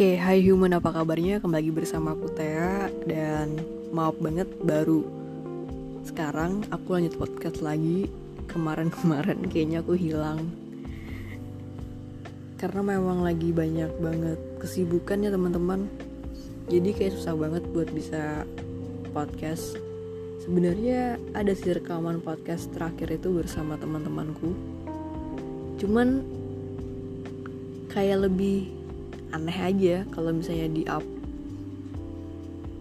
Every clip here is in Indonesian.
Oke, hai human apa kabarnya? Kembali bersama aku Tea dan maaf banget baru sekarang aku lanjut podcast lagi. Kemarin-kemarin kayaknya aku hilang. Karena memang lagi banyak banget kesibukan ya teman-teman. Jadi kayak susah banget buat bisa podcast. Sebenarnya ada sih rekaman podcast terakhir itu bersama teman-temanku. Cuman kayak lebih aneh aja kalau misalnya di up.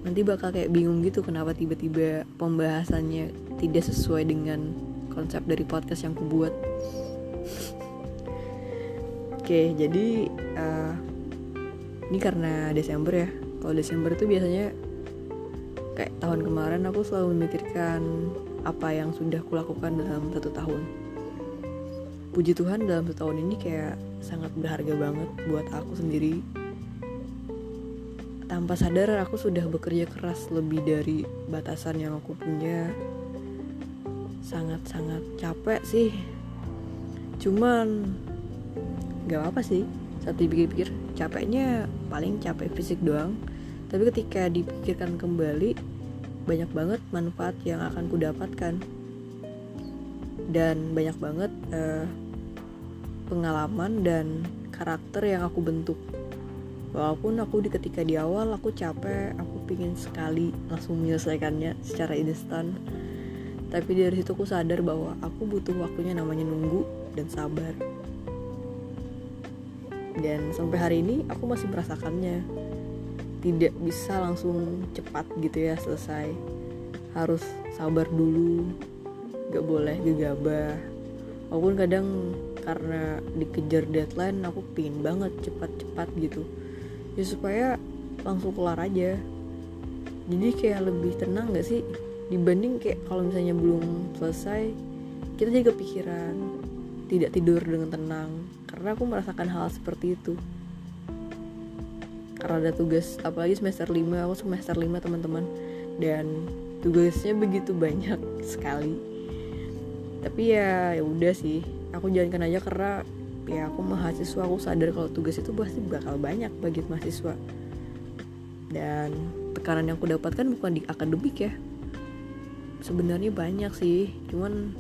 Nanti bakal kayak bingung gitu kenapa tiba-tiba pembahasannya tidak sesuai dengan konsep dari podcast yang kubuat. Oke jadi uh, ini karena Desember ya. Kalau Desember itu biasanya kayak tahun kemarin aku selalu memikirkan apa yang sudah kulakukan dalam satu tahun. Puji Tuhan dalam satu tahun ini kayak sangat berharga banget buat aku sendiri. Tanpa sadar aku sudah bekerja keras lebih dari batasan yang aku punya. Sangat-sangat capek sih. Cuman gak apa sih. Saat dipikir-pikir capeknya paling capek fisik doang. Tapi ketika dipikirkan kembali banyak banget manfaat yang akan kudapatkan dan banyak banget uh, pengalaman dan karakter yang aku bentuk. Walaupun aku di ketika di awal aku capek aku pingin sekali langsung menyelesaikannya secara instan. Tapi dari situ aku sadar bahwa aku butuh waktunya namanya nunggu dan sabar. Dan sampai hari ini aku masih merasakannya. Tidak bisa langsung cepat gitu ya selesai. Harus sabar dulu gak boleh gegabah. Walaupun kadang karena dikejar deadline aku pingin banget cepat-cepat gitu. Ya supaya langsung kelar aja. Jadi kayak lebih tenang gak sih? Dibanding kayak kalau misalnya belum selesai kita juga kepikiran tidak tidur dengan tenang. Karena aku merasakan hal seperti itu. Karena ada tugas apalagi semester 5 aku semester 5 teman-teman. Dan tugasnya begitu banyak sekali. Tapi ya ya udah sih aku jalankan aja karena ya aku mahasiswa aku sadar kalau tugas itu pasti bakal banyak bagi mahasiswa. Dan tekanan yang aku dapatkan bukan di akademik ya. Sebenarnya banyak sih cuman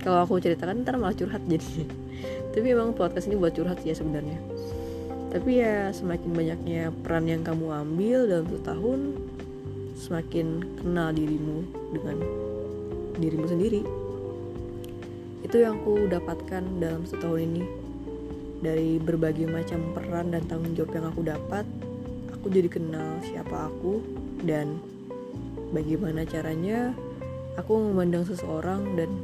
kalau aku ceritakan ntar malah curhat jadi. Tapi emang podcast ini buat curhat ya sebenarnya. Tapi ya semakin banyaknya peran yang kamu ambil dalam satu tahun semakin kenal dirimu dengan dirimu sendiri itu yang aku dapatkan dalam setahun ini. Dari berbagai macam peran dan tanggung jawab yang aku dapat aku jadi kenal siapa aku dan bagaimana caranya aku memandang seseorang dan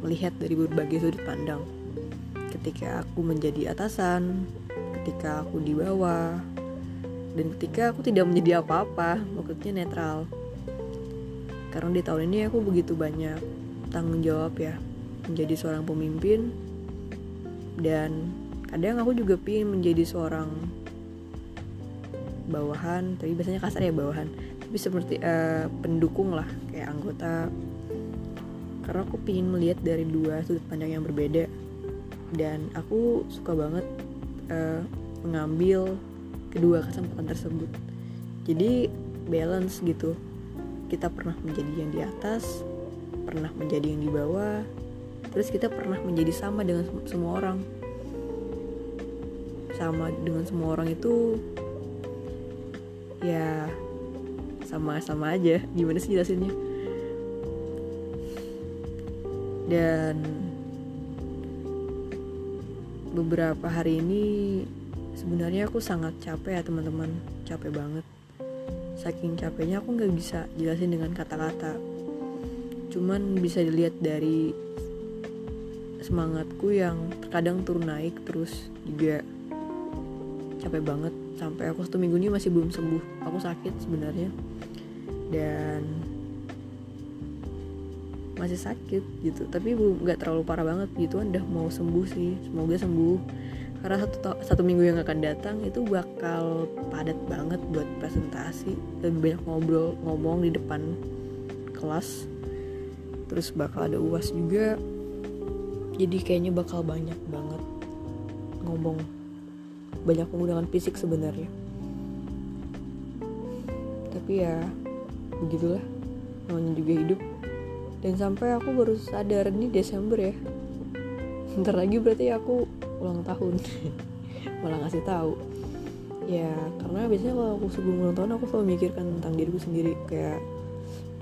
melihat dari berbagai sudut pandang. Ketika aku menjadi atasan ketika aku di bawah dan ketika aku tidak menjadi apa-apa maksudnya netral. Karena di tahun ini aku begitu banyak tanggung jawab ya menjadi seorang pemimpin dan kadang aku juga pingin menjadi seorang bawahan tapi biasanya kasar ya bawahan. Tapi seperti uh, pendukung lah kayak anggota. Karena aku pingin melihat dari dua sudut pandang yang berbeda. Dan aku suka banget uh, mengambil kedua kesempatan tersebut. Jadi balance gitu. Kita pernah menjadi yang di atas pernah menjadi yang di bawah terus kita pernah menjadi sama dengan semua orang. Sama dengan semua orang itu ya sama-sama aja. Gimana sih jelasinnya? Dan beberapa hari ini sebenarnya aku sangat capek ya teman-teman. Capek banget. Saking capeknya aku nggak bisa jelasin dengan kata-kata. Cuman bisa dilihat dari semangatku yang terkadang turun naik terus juga capek banget. Sampai aku satu minggu ini masih belum sembuh. Aku sakit sebenarnya. Dan masih sakit gitu. Tapi belum nggak terlalu parah banget. Gitu kan udah mau sembuh sih. Semoga sembuh. Karena satu satu minggu yang akan datang itu bakal padat banget buat presentasi. Lebih banyak ngobrol ngomong di depan kelas. Terus bakal ada uas juga jadi kayaknya bakal banyak banget ngomong banyak penggunaan fisik sebenarnya. Tapi ya begitulah. Namanya juga hidup. Dan sampai aku baru sadar ini Desember ya. Ntar lagi berarti aku ulang tahun. Malah ngasih tahu. Ya karena biasanya kalau aku sebelum ulang tahun aku selalu mikirkan tentang diriku sendiri. Kayak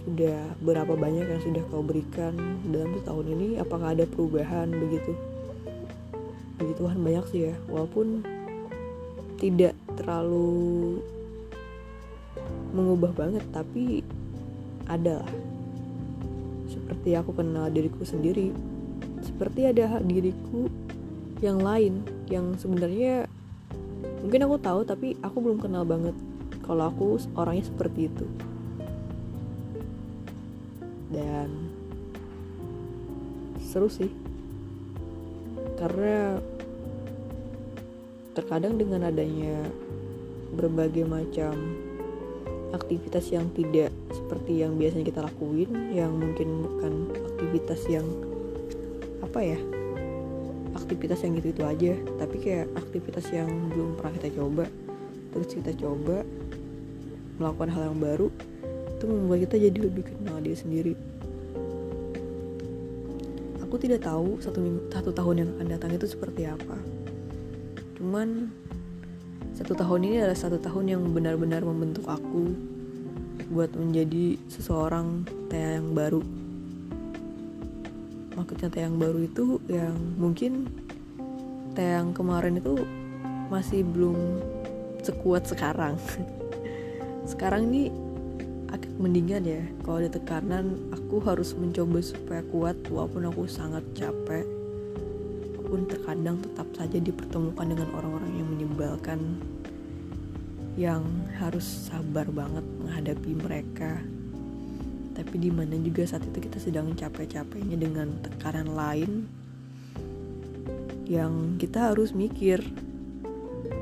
sudah berapa banyak yang sudah kau berikan dalam tahun ini? Apakah ada perubahan begitu? Begitu Tuhan banyak sih ya. Walaupun tidak terlalu mengubah banget tapi ada seperti aku kenal diriku sendiri seperti ada diriku yang lain yang sebenarnya mungkin aku tahu tapi aku belum kenal banget kalau aku orangnya seperti itu dan seru sih. Karena terkadang dengan adanya berbagai macam aktivitas yang tidak seperti yang biasanya kita lakuin yang mungkin bukan aktivitas yang apa ya aktivitas yang gitu-gitu aja tapi kayak aktivitas yang belum pernah kita coba terus kita coba melakukan hal yang baru itu membuat kita jadi lebih kenal diri sendiri. Aku tidak tahu satu minggu satu tahun yang akan datang itu seperti apa. Cuman satu tahun ini adalah satu tahun yang benar-benar membentuk aku buat menjadi seseorang Tea yang baru. Maksudnya Tea yang baru itu yang mungkin Tea yang kemarin itu masih belum sekuat sekarang. Sekarang ini mendingan ya. Kalau ada tekanan aku harus mencoba supaya kuat walaupun aku sangat capek. Walaupun terkadang tetap saja dipertemukan dengan orang-orang yang menyebalkan yang harus sabar banget menghadapi mereka. Tapi di mana juga saat itu kita sedang capek-capeknya dengan tekanan lain yang kita harus mikir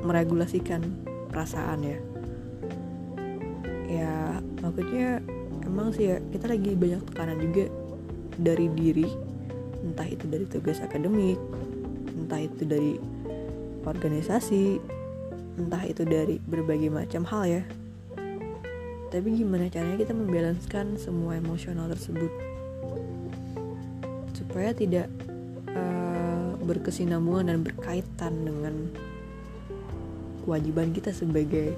meregulasikan perasaan ya. Ya maksudnya emang sih ya kita lagi banyak tekanan juga dari diri. Entah itu dari tugas akademik entah itu dari organisasi entah itu dari berbagai macam hal ya. Tapi gimana caranya kita membalanskan semua emosional tersebut? Supaya tidak uh, berkesinambungan dan berkaitan dengan kewajiban kita sebagai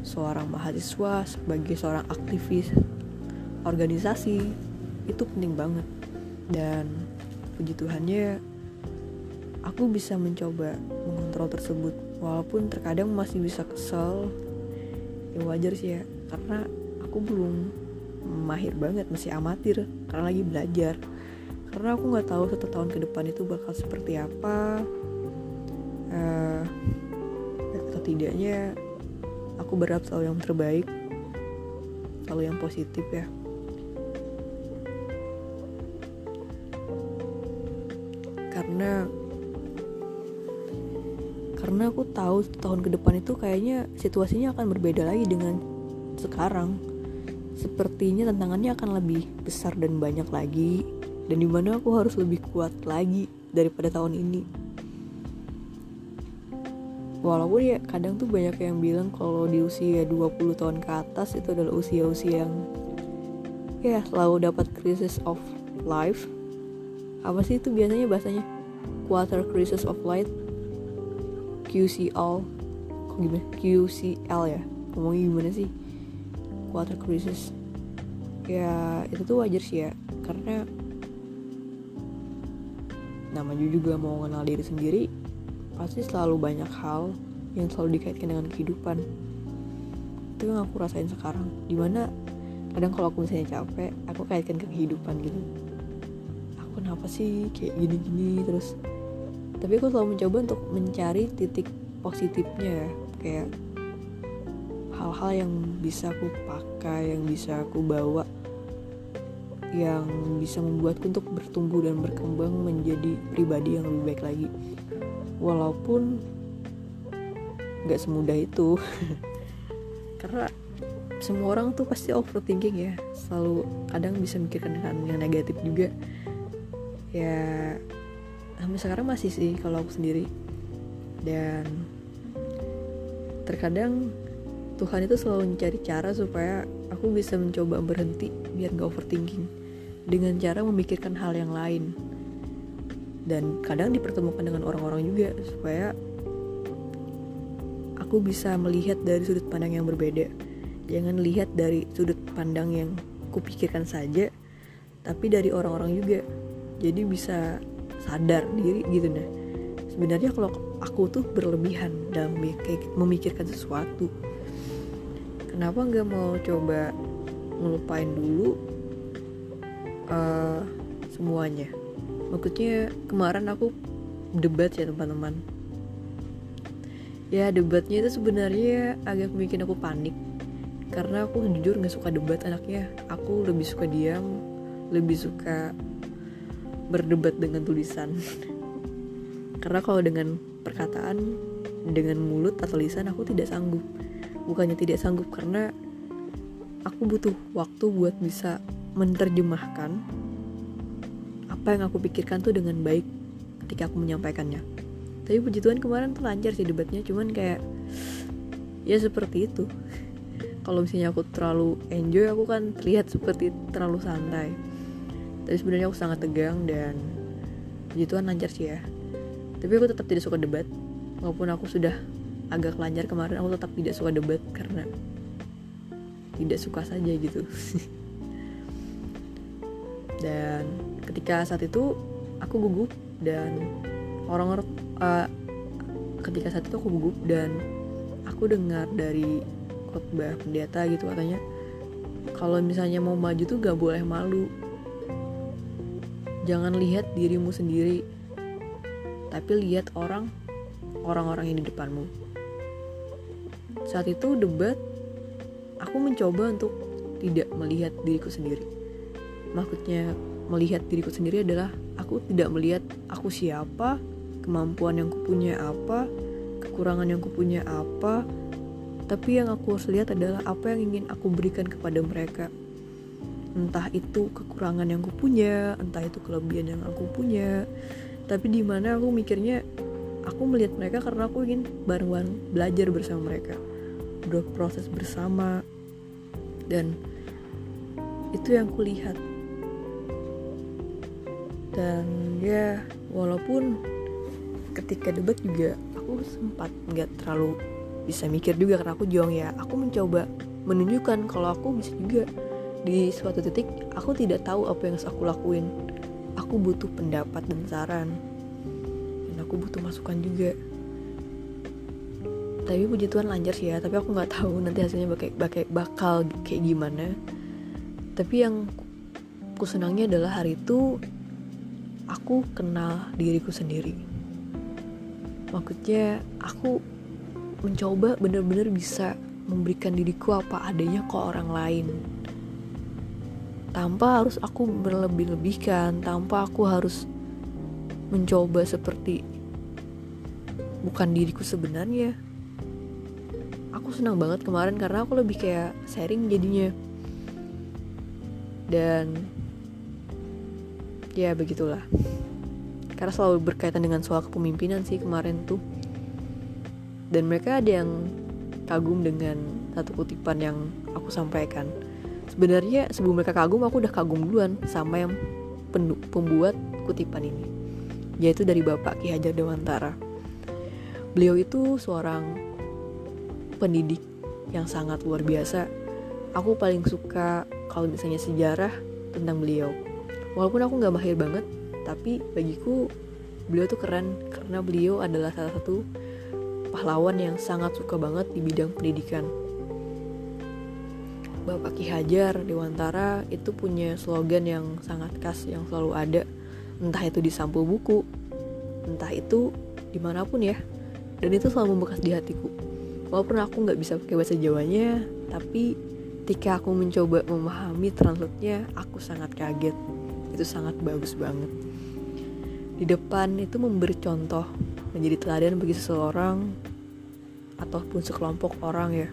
seorang mahasiswa sebagai seorang aktivis organisasi itu penting banget. Dan puji Tuhannya aku bisa mencoba mengontrol tersebut. Walaupun terkadang masih bisa kesel ya wajar sih ya. Karena aku belum mahir banget masih amatir karena lagi belajar. Karena aku nggak tahu satu tahun ke depan itu bakal seperti apa uh, atau tidaknya aku berharap selalu yang terbaik selalu yang positif ya. Karena karena aku tahu tahun ke depan itu kayaknya situasinya akan berbeda lagi dengan sekarang. Sepertinya tantangannya akan lebih besar dan banyak lagi dan di mana aku harus lebih kuat lagi daripada tahun ini walaupun ya kadang tuh banyak yang bilang kalau di usia 20 tahun ke atas itu adalah usia-usia yang ya selalu dapat crisis of life. Apa sih itu biasanya bahasanya? Quarter crisis of life. QCL kok gimana? QCL ya? Ngomongnya gimana sih? Quarter crisis. Ya itu tuh wajar sih ya karena namanya juga mau kenal diri sendiri pasti selalu banyak hal yang selalu dikaitkan dengan kehidupan. Itu yang aku rasain sekarang. Di mana kadang kalau aku misalnya capek aku kaitkan ke kehidupan gitu. Aku kenapa sih kayak gini-gini? Terus tapi aku selalu mencoba untuk mencari titik positifnya ya. Kayak hal-hal yang bisa aku pakai yang bisa aku bawa yang bisa membuatku untuk bertumbuh dan berkembang menjadi pribadi yang lebih baik lagi walaupun nggak semudah itu. Karena semua orang tuh pasti overthinking ya. Selalu kadang bisa mikirkan dengan yang negatif juga. Ya sampai sekarang masih sih kalau aku sendiri. Dan terkadang Tuhan itu selalu mencari cara supaya aku bisa mencoba berhenti biar gak overthinking. Dengan cara memikirkan hal yang lain dan kadang dipertemukan dengan orang-orang juga supaya aku bisa melihat dari sudut pandang yang berbeda. Jangan lihat dari sudut pandang yang kupikirkan saja tapi dari orang-orang juga. Jadi bisa sadar diri gitu nah sebenarnya kalau aku tuh berlebihan dalam memikirkan sesuatu. Kenapa nggak mau coba ngelupain dulu uh, semuanya maksudnya kemarin aku debat ya teman-teman. Ya debatnya itu sebenarnya agak bikin aku panik. Karena aku jujur nggak suka debat anaknya. Aku lebih suka diam lebih suka berdebat dengan tulisan. Karena kalau dengan perkataan dengan mulut atau lisan aku tidak sanggup. Bukannya tidak sanggup karena aku butuh waktu buat bisa menerjemahkan apa yang aku pikirkan tuh dengan baik ketika aku menyampaikannya. Tapi puji Tuhan kemarin tuh lancar sih debatnya cuman kayak ya seperti itu. Kalau misalnya aku terlalu enjoy aku kan terlihat seperti terlalu santai. Tapi sebenarnya aku sangat tegang dan puji Tuhan lancar sih ya. Tapi aku tetap tidak suka debat walaupun aku sudah agak lancar kemarin aku tetap tidak suka debat karena tidak suka saja gitu. Dan ketika saat itu aku gugup dan orang-orang uh, ketika saat itu aku gugup dan aku dengar dari khotbah pendeta gitu katanya kalau misalnya mau maju tuh gak boleh malu jangan lihat dirimu sendiri tapi lihat orang orang-orang yang di depanmu saat itu debat, aku mencoba untuk tidak melihat diriku sendiri. Maksudnya melihat diriku sendiri adalah aku tidak melihat aku siapa, kemampuan yang kupunya apa, kekurangan yang kupunya apa, tapi yang aku harus lihat adalah apa yang ingin aku berikan kepada mereka. Entah itu kekurangan yang kupunya, entah itu kelebihan yang aku punya, tapi di mana aku mikirnya aku melihat mereka karena aku ingin bareng-bareng belajar bersama mereka. Berproses bersama. Dan itu yang kulihat dan ya walaupun ketika debat juga aku sempat nggak terlalu bisa mikir juga karena aku juang ya. Aku mencoba menunjukkan kalau aku bisa juga. Di suatu titik aku tidak tahu apa yang harus aku lakuin. Aku butuh pendapat dan saran. Dan aku butuh masukan juga. Tapi puji Tuhan lancar sih ya. Tapi aku nggak tahu nanti hasilnya bakal, bakal, bakal kayak gimana. Tapi yang aku senangnya adalah hari itu aku kenal diriku sendiri. Maksudnya aku mencoba bener-bener bisa memberikan diriku apa adanya ke orang lain. Tanpa harus aku berlebih-lebihkan tanpa aku harus mencoba seperti bukan diriku sebenarnya. Aku senang banget kemarin karena aku lebih kayak sharing jadinya. Dan ya begitulah. Karena selalu berkaitan dengan soal kepemimpinan sih kemarin tuh. Dan mereka ada yang kagum dengan satu kutipan yang aku sampaikan. Sebenarnya sebelum mereka kagum aku udah kagum duluan sama yang pembuat kutipan ini. Yaitu dari Bapak Ki Hajar Dewantara. Beliau itu seorang pendidik yang sangat luar biasa. Aku paling suka kalau misalnya sejarah tentang beliau. Walaupun aku nggak mahir banget, tapi bagiku beliau tuh keren karena beliau adalah salah satu pahlawan yang sangat suka banget di bidang pendidikan. Bapak Ki Hajar Dewantara itu punya slogan yang sangat khas yang selalu ada. Entah itu di sampul buku entah itu di mana pun ya. Dan itu selalu membekas di hatiku. Walaupun aku nggak bisa pakai bahasa Jawanya tapi ketika aku mencoba memahami translate-nya aku sangat kaget itu sangat bagus banget. Di depan itu memberi contoh menjadi teladan bagi seseorang ataupun sekelompok orang ya.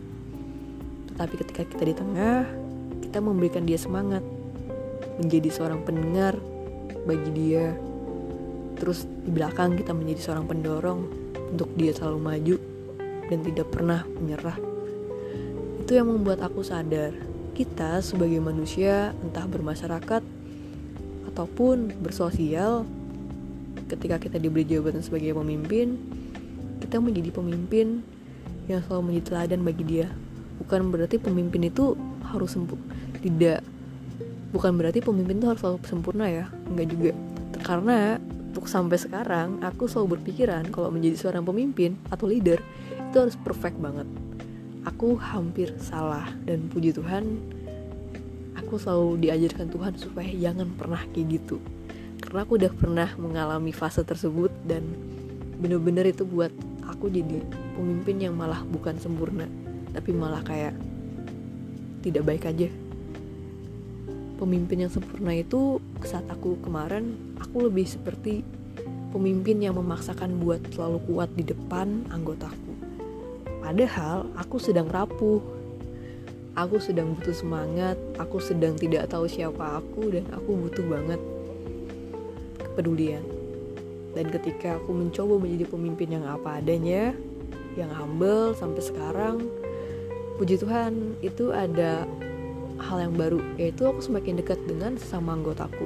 Tetapi ketika kita di tengah kita memberikan dia semangat menjadi seorang pendengar bagi dia. Terus di belakang kita menjadi seorang pendorong untuk dia selalu maju dan tidak pernah menyerah. itu yang membuat aku sadar kita sebagai manusia entah bermasyarakat ataupun bersosial ketika kita diberi jabatan sebagai pemimpin kita menjadi pemimpin yang selalu menjadi teladan bagi dia. Bukan berarti pemimpin itu harus sempu tidak. Bukan berarti pemimpin itu harus selalu sempurna ya enggak juga. Karena untuk sampai sekarang aku selalu berpikiran kalau menjadi seorang pemimpin atau leader itu harus perfect banget. Aku hampir salah dan puji Tuhan aku selalu diajarkan Tuhan supaya jangan pernah kayak gitu karena aku udah pernah mengalami fase tersebut dan bener-bener itu buat aku jadi pemimpin yang malah bukan sempurna tapi malah kayak tidak baik aja pemimpin yang sempurna itu saat aku kemarin aku lebih seperti pemimpin yang memaksakan buat selalu kuat di depan anggotaku Padahal aku sedang rapuh. Aku sedang butuh semangat, aku sedang tidak tahu siapa aku dan aku butuh banget kepedulian. Dan ketika aku mencoba menjadi pemimpin yang apa adanya, yang humble sampai sekarang, puji Tuhan itu ada hal yang baru, yaitu aku semakin dekat dengan sesama anggotaku.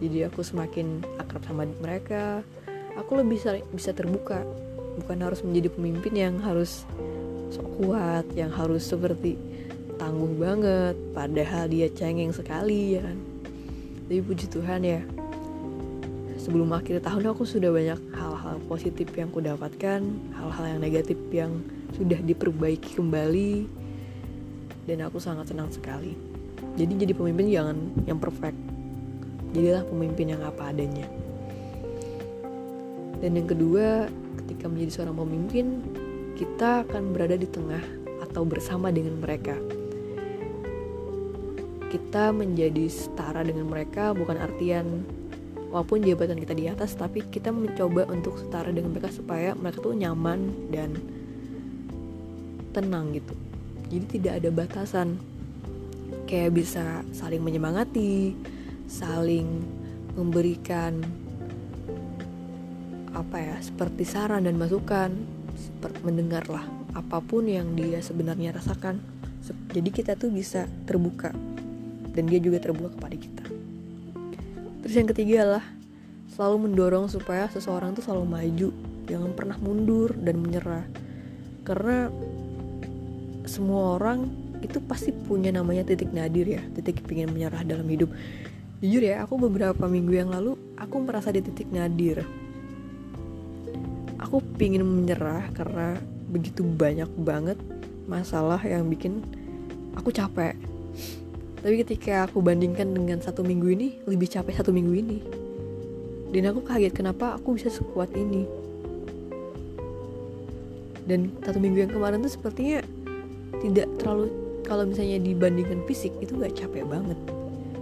Jadi aku semakin akrab sama mereka, aku lebih bisa terbuka bukan harus menjadi pemimpin yang harus sok kuat yang harus seperti tangguh banget padahal dia cengeng sekali ya kan? Tapi puji Tuhan ya sebelum akhir tahun aku sudah banyak hal-hal positif yang ku dapatkan hal-hal yang negatif yang sudah diperbaiki kembali dan aku sangat senang sekali. Jadi jadi pemimpin jangan yang perfect. Jadilah pemimpin yang apa adanya. Dan yang kedua ketika menjadi seorang pemimpin, kita akan berada di tengah atau bersama dengan mereka. Kita menjadi setara dengan mereka bukan artian walaupun jabatan kita di atas tapi kita mencoba untuk setara dengan mereka supaya mereka tuh nyaman dan tenang gitu. Jadi tidak ada batasan. Kayak bisa saling menyemangati, saling memberikan apa ya seperti saran dan masukan seperti mendengarlah apa pun yang dia sebenarnya rasakan jadi kita tuh bisa terbuka dan dia juga terbuka kepada kita. Terus yang ketiga lah selalu mendorong supaya seseorang tuh selalu maju jangan pernah mundur dan menyerah. Karena semua orang itu pasti punya namanya titik nadir ya titik ingin menyerah dalam hidup. Jujur ya aku beberapa minggu yang lalu aku merasa di titik nadir. Aku pingin menyerah karena begitu banyak banget masalah yang bikin aku capek tapi ketika aku bandingkan dengan satu minggu ini lebih capek satu minggu ini. Dan aku kaget kenapa aku bisa sekuat ini. Dan satu minggu yang kemarin tuh sepertinya tidak terlalu kalau misalnya dibandingkan fisik itu gak capek banget.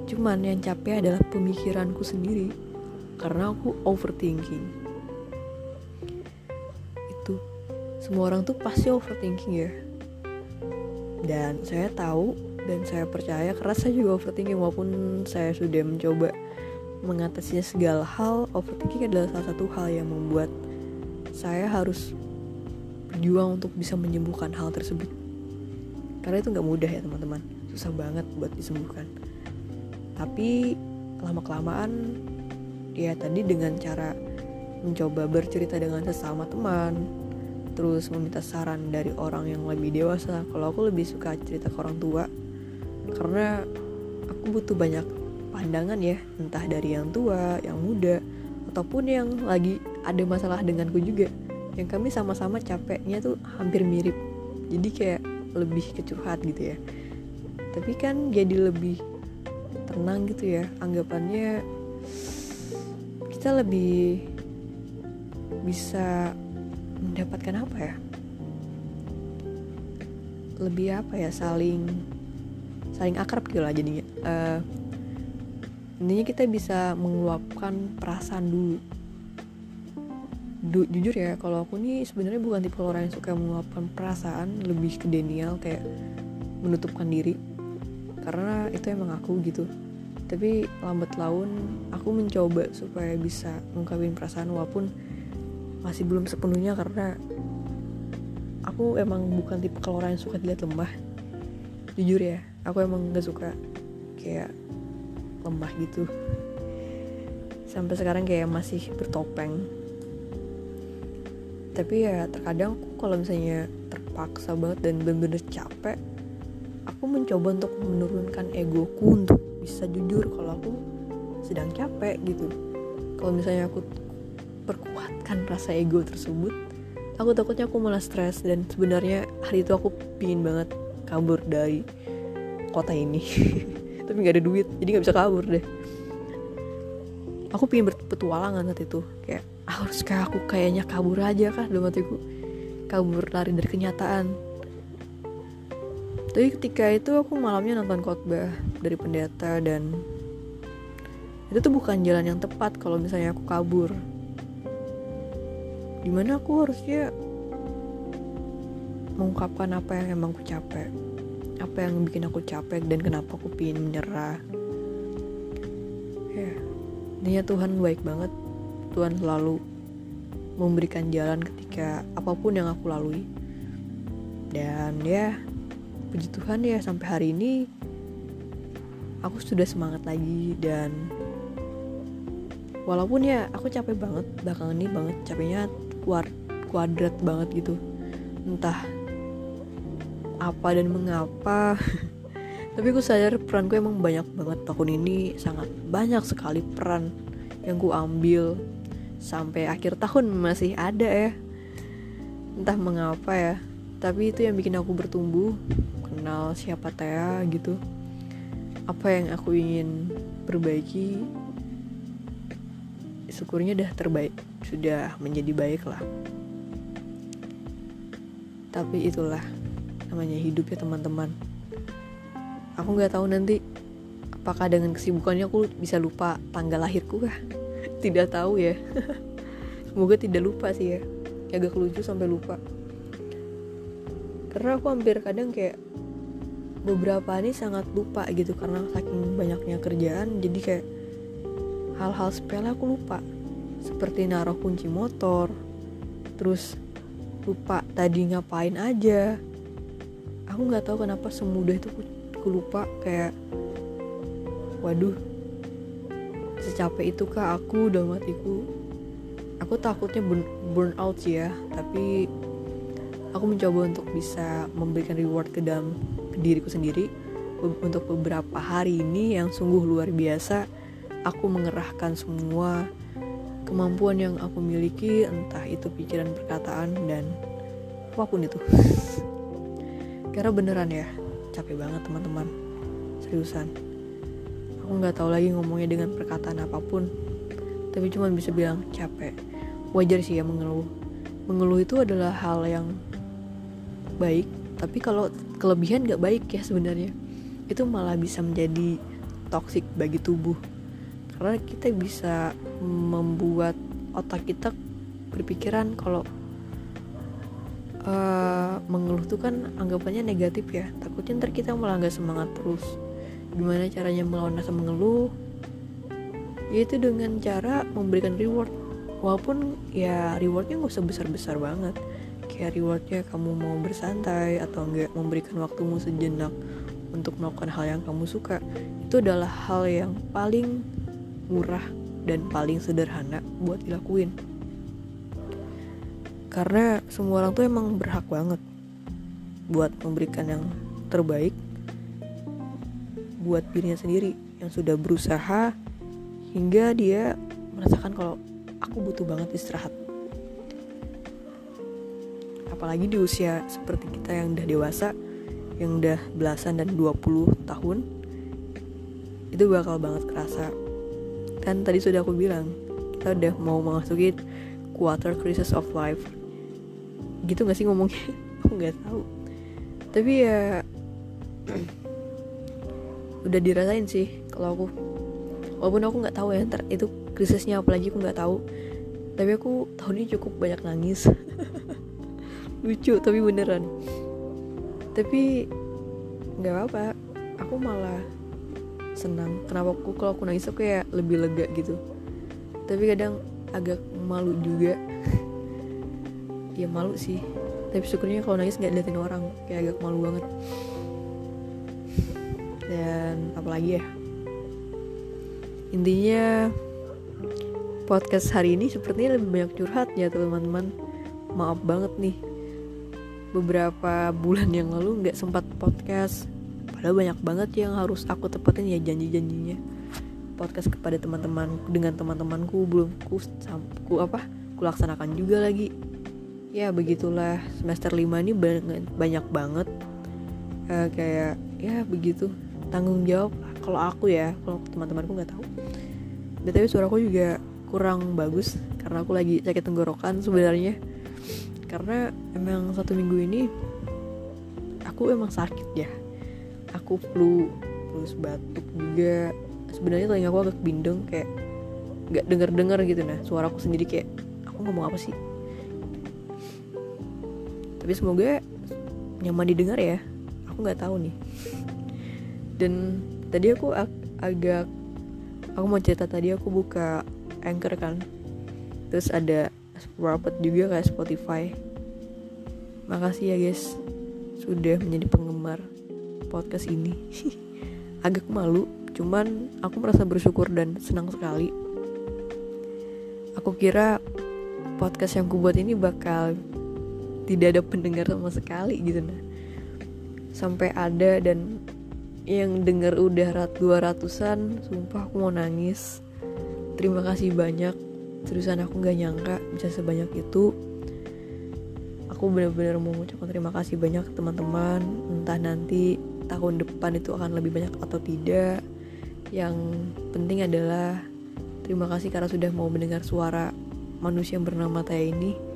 Cuman yang capek adalah pemikiranku sendiri. Karena aku overthinking. Semua orang tuh pasti overthinking ya. Dan saya tahu dan saya percaya karena saya juga overthinking walaupun saya sudah mencoba mengatasinya segala hal overthinking adalah salah satu hal yang membuat saya harus berjuang untuk bisa menyembuhkan hal tersebut. Karena itu nggak mudah ya teman-teman. Susah banget buat disembuhkan. Tapi lama kelamaan ya tadi dengan cara mencoba bercerita dengan sesama teman terus meminta saran dari orang yang lebih dewasa. Kalau aku lebih suka cerita ke orang tua karena aku butuh banyak pandangan ya entah dari yang tua yang muda ataupun yang lagi ada masalah denganku juga. Yang kami sama-sama capeknya tuh hampir mirip. Jadi kayak lebih kecurhat gitu ya. Tapi kan jadi lebih tenang gitu ya anggapannya kita lebih bisa mendapatkan apa ya? Lebih apa ya saling saling akrab gitu lah jadinya. Uh, intinya kita bisa mengeluapkan perasaan dulu. Du jujur ya kalau aku nih sebenarnya bukan tipe orang yang suka mengeluapkan perasaan lebih ke Daniel kayak menutupkan diri. Karena itu emang aku gitu. Tapi lambat laun aku mencoba supaya bisa mengungkapin perasaan walaupun masih belum sepenuhnya karena aku emang bukan tipe kalau orang yang suka dilihat lemah jujur ya aku emang gak suka kayak lemah gitu. Sampai sekarang kayak masih bertopeng. Tapi ya terkadang aku kalau misalnya terpaksa banget dan bener-bener capek aku mencoba untuk menurunkan egoku untuk bisa jujur kalau aku sedang capek gitu. Kalau misalnya aku perkuatkan rasa ego tersebut aku takutnya aku malah stres dan sebenarnya hari itu aku pingin banget kabur dari kota ini. Tapi nggak ada duit jadi nggak bisa kabur deh. Aku pingin berpetualangan saat itu. Kayak harus kayak aku kayaknya kabur aja kan dalam hatiku kabur lari dari kenyataan. Tapi ketika itu aku malamnya nonton khotbah dari pendeta dan itu tuh bukan jalan yang tepat kalau misalnya aku kabur. Di mana aku harusnya mengungkapkan apa yang emang aku capek apa yang bikin aku capek dan kenapa aku pingin menyerah? Ya Intinya Tuhan baik banget. Tuhan selalu memberikan jalan ketika apa pun yang aku lalui. Dan ya puji Tuhan ya sampai hari ini aku sudah semangat lagi dan walaupun ya aku capek banget belakangan ini banget capeknya kuadrat banget gitu. Entah apa dan mengapa. Tapi aku sadar peranku emang banyak banget. Tahun ini sangat banyak sekali peran yang ku ambil. Sampai akhir tahun masih ada ya. Entah mengapa ya. Tapi itu yang bikin aku bertumbuh. Kenal siapa Tea gitu. Apa yang aku ingin perbaiki syukurnya udah terbaik. Sudah menjadi baik lah. Tapi itulah namanya hidup ya teman-teman. Aku nggak tahu nanti apakah dengan kesibukannya aku bisa lupa tanggal lahirku kah. Tidak tahu ya. Semoga tidak lupa sih ya. Agak lucu sampai lupa. Karena aku hampir kadang kayak beberapa ini sangat lupa gitu karena saking banyaknya kerjaan jadi kayak hal-hal sepele aku lupa. Seperti naruh kunci motor terus lupa tadi ngapain aja aku nggak tahu kenapa semudah itu aku lupa kayak waduh secapek itu kah aku? Dalam hatiku aku takutnya burn, burn out sih ya tapi aku mencoba untuk bisa memberikan reward ke dalam ke diriku sendiri. Untuk beberapa hari ini yang sungguh luar biasa aku mengerahkan semua kemampuan yang aku miliki entah itu pikiran perkataan dan apa pun itu karena beneran ya? Capek banget teman-teman. Seriusan. Aku nggak tahu lagi ngomongnya dengan perkataan apa pun. Tapi cuma bisa bilang capek. Wajar sih ya mengeluh. Mengeluh itu adalah hal yang baik. Tapi kalau kelebihan nggak baik ya sebenarnya. Itu malah bisa menjadi toksik bagi tubuh. Karena kita bisa membuat otak kita berpikiran kalau uh, mengeluh tuh kan anggapannya negatif ya. Takutnya ntar kita malah nggak semangat terus. Gimana caranya melawan rasa mengeluh? Yaitu dengan cara memberikan reward. Walaupun ya rewardnya nggak usah besar besar banget. Kayak rewardnya kamu mau bersantai atau enggak memberikan waktumu sejenak untuk melakukan hal yang kamu suka. Itu adalah hal yang paling murah dan paling sederhana buat dilakuin karena semua orang tuh emang berhak banget buat memberikan yang terbaik buat dirinya sendiri yang sudah berusaha hingga dia merasakan kalau aku butuh banget istirahat. Apalagi di usia seperti kita yang udah dewasa yang udah belasan dan 20 tahun itu bakal banget kerasa. Kan tadi sudah aku bilang kita udah mau memasuki quarter crisis of life gitu gak sih ngomongnya? Aku nggak tahu. Tapi ya udah dirasain sih kalau aku. Walaupun aku nggak tahu ya ntar itu krisisnya apa lagi aku nggak tahu. Tapi aku tahun ini cukup banyak nangis. Lucu tapi beneran. Tapi nggak apa-apa. Aku malah senang. Kenapa aku kalau aku nangis aku kayak lebih lega gitu. Tapi kadang agak malu juga ya malu sih. Tapi syukurnya kalau nangis nggak liatin orang kayak agak malu banget. Dan apalagi ya? Intinya podcast hari ini sepertinya lebih banyak curhat ya teman-teman. Maaf banget nih. Beberapa bulan yang lalu nggak sempat podcast. Padahal banyak banget yang harus aku tepatin ya janji-janjinya. Podcast kepada teman-teman dengan teman-temanku belum ku, ku apa? Ku laksanakan juga lagi ya begitulah. Semester 5 ini banyak, banyak banget. Uh, kayak ya begitu. Tanggung jawab kalau aku ya kalau teman-temanku nggak tahu. Btw suaraku juga kurang bagus karena aku lagi sakit tenggorokan sebenarnya. Karena emang satu minggu ini aku emang sakit ya. Aku flu terus batuk juga. Sebenarnya telinga aku agak bindeng kayak nggak denger dengar gitu. Nah suara aku sendiri kayak aku ngomong apa sih tapi semoga nyaman didengar ya. Aku nggak tahu nih. Dan tadi aku ag agak aku mau cerita tadi aku buka Anchor kan. Terus ada Rapid juga kayak Spotify. Makasih ya guys sudah menjadi penggemar podcast ini. Agak malu cuman aku merasa bersyukur dan senang sekali. Aku kira podcast yang kubuat ini bakal tidak ada pendengar sama sekali gitu nah. Sampai ada dan yang denger udah rat dua ratusan sumpah aku mau nangis. Terima kasih banyak. Seriusan aku nggak nyangka bisa sebanyak itu. Aku benar-benar mau mengucapkan terima kasih banyak teman-teman. Entah nanti tahun depan itu akan lebih banyak atau tidak. Yang penting adalah terima kasih karena sudah mau mendengar suara manusia yang bernama Taya ini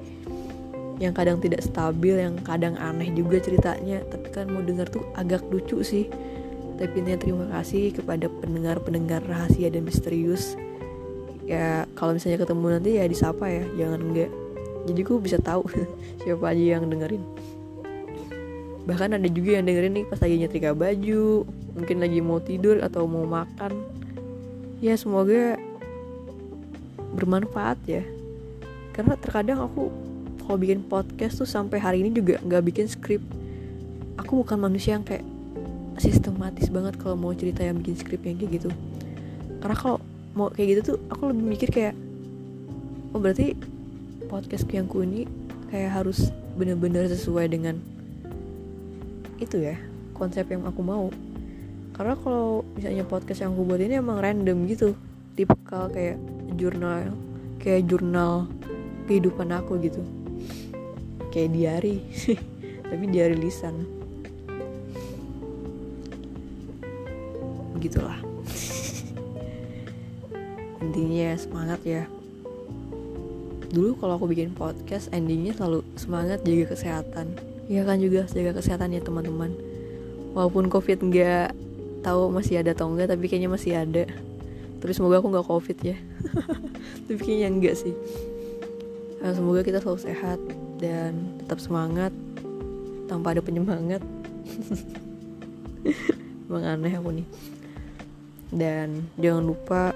yang kadang tidak stabil yang kadang aneh juga ceritanya. Tapi kan mau dengar tuh agak lucu sih. Tapi intinya terima kasih kepada pendengar-pendengar rahasia dan misterius. Ya kalau misalnya ketemu nanti ya disapa ya jangan enggak. Jadi gue bisa tahu siapa aja yang dengerin. Bahkan ada juga yang dengerin nih pas lagi nyetrika baju mungkin lagi mau tidur atau mau makan. Ya semoga bermanfaat ya. Karena terkadang aku kalau bikin podcast tuh sampai hari ini juga nggak bikin skrip aku bukan manusia yang kayak sistematis banget kalau mau cerita yang bikin skrip yang kayak gitu. Karena kalau mau kayak gitu tuh aku lebih mikir kayak oh berarti podcast yang ku ini kayak harus bener-bener sesuai dengan itu ya konsep yang aku mau. Karena kalau misalnya podcast yang aku buat ini emang random gitu tipikal kayak jurnal kayak jurnal kehidupan aku gitu kayak diary. Tapi diary lisan. Begitulah intinya semangat ya. Dulu kalau aku bikin podcast endingnya selalu semangat jaga kesehatan. Ya kan juga jaga kesehatan ya teman-teman. Walaupun covid nggak tahu masih ada atau enggak tapi kayaknya masih ada. Tapi semoga aku nggak covid ya. Tapi kayaknya enggak sih. Nah, semoga kita selalu sehat dan tetap semangat tanpa ada penyemangat. Emang aneh aku nih. Dan jangan lupa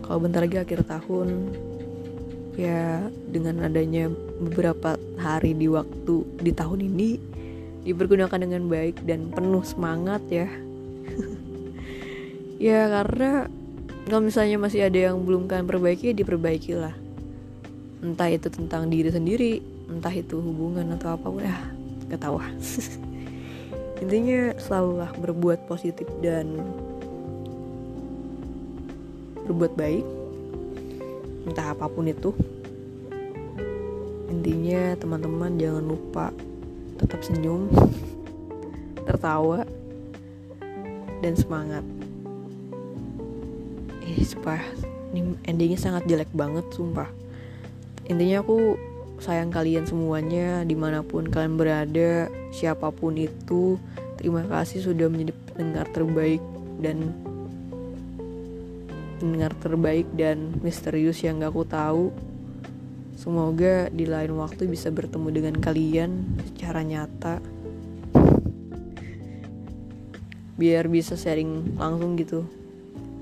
kalau bentar lagi akhir tahun ya dengan adanya beberapa hari di waktu di tahun ini dipergunakan dengan baik dan penuh semangat ya. Ya karena kalau misalnya masih ada yang belum kalian perbaiki ya diperbaiki lah entah itu tentang diri sendiri entah itu hubungan atau apa ya tahu intinya selalulah berbuat positif dan berbuat baik. Entah apa pun itu. Intinya teman-teman jangan lupa tetap senyum tertawa dan semangat. Eh sumpah endingnya sangat jelek banget sumpah. Intinya aku sayang kalian semuanya di mana pun kalian berada siapa pun itu terima kasih sudah menjadi pendengar terbaik dan pendengar terbaik dan misterius yang gak aku tahu. Semoga di lain waktu bisa bertemu dengan kalian secara nyata. Biar bisa sharing langsung gitu.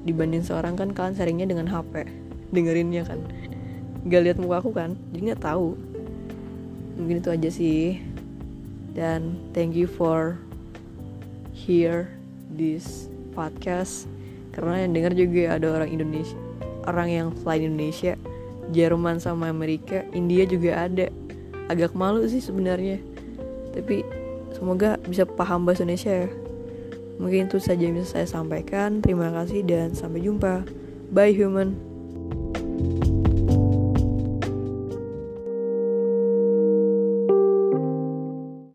Dibanding seorang kan kalian sharingnya dengan HP, dengerinnya kan. Gak lihat muka aku kan, jadi nggak tahu. Mungkin itu aja sih. Dan thank you for hear this podcast. Karena yang dengar juga ada orang Indonesia orang yang selain Indonesia Jerman sama Amerika India juga ada. Agak malu sih sebenarnya. Tapi semoga bisa paham bahasa Indonesia ya. Mungkin itu saja yang bisa saya sampaikan. Terima kasih dan sampai jumpa. Bye human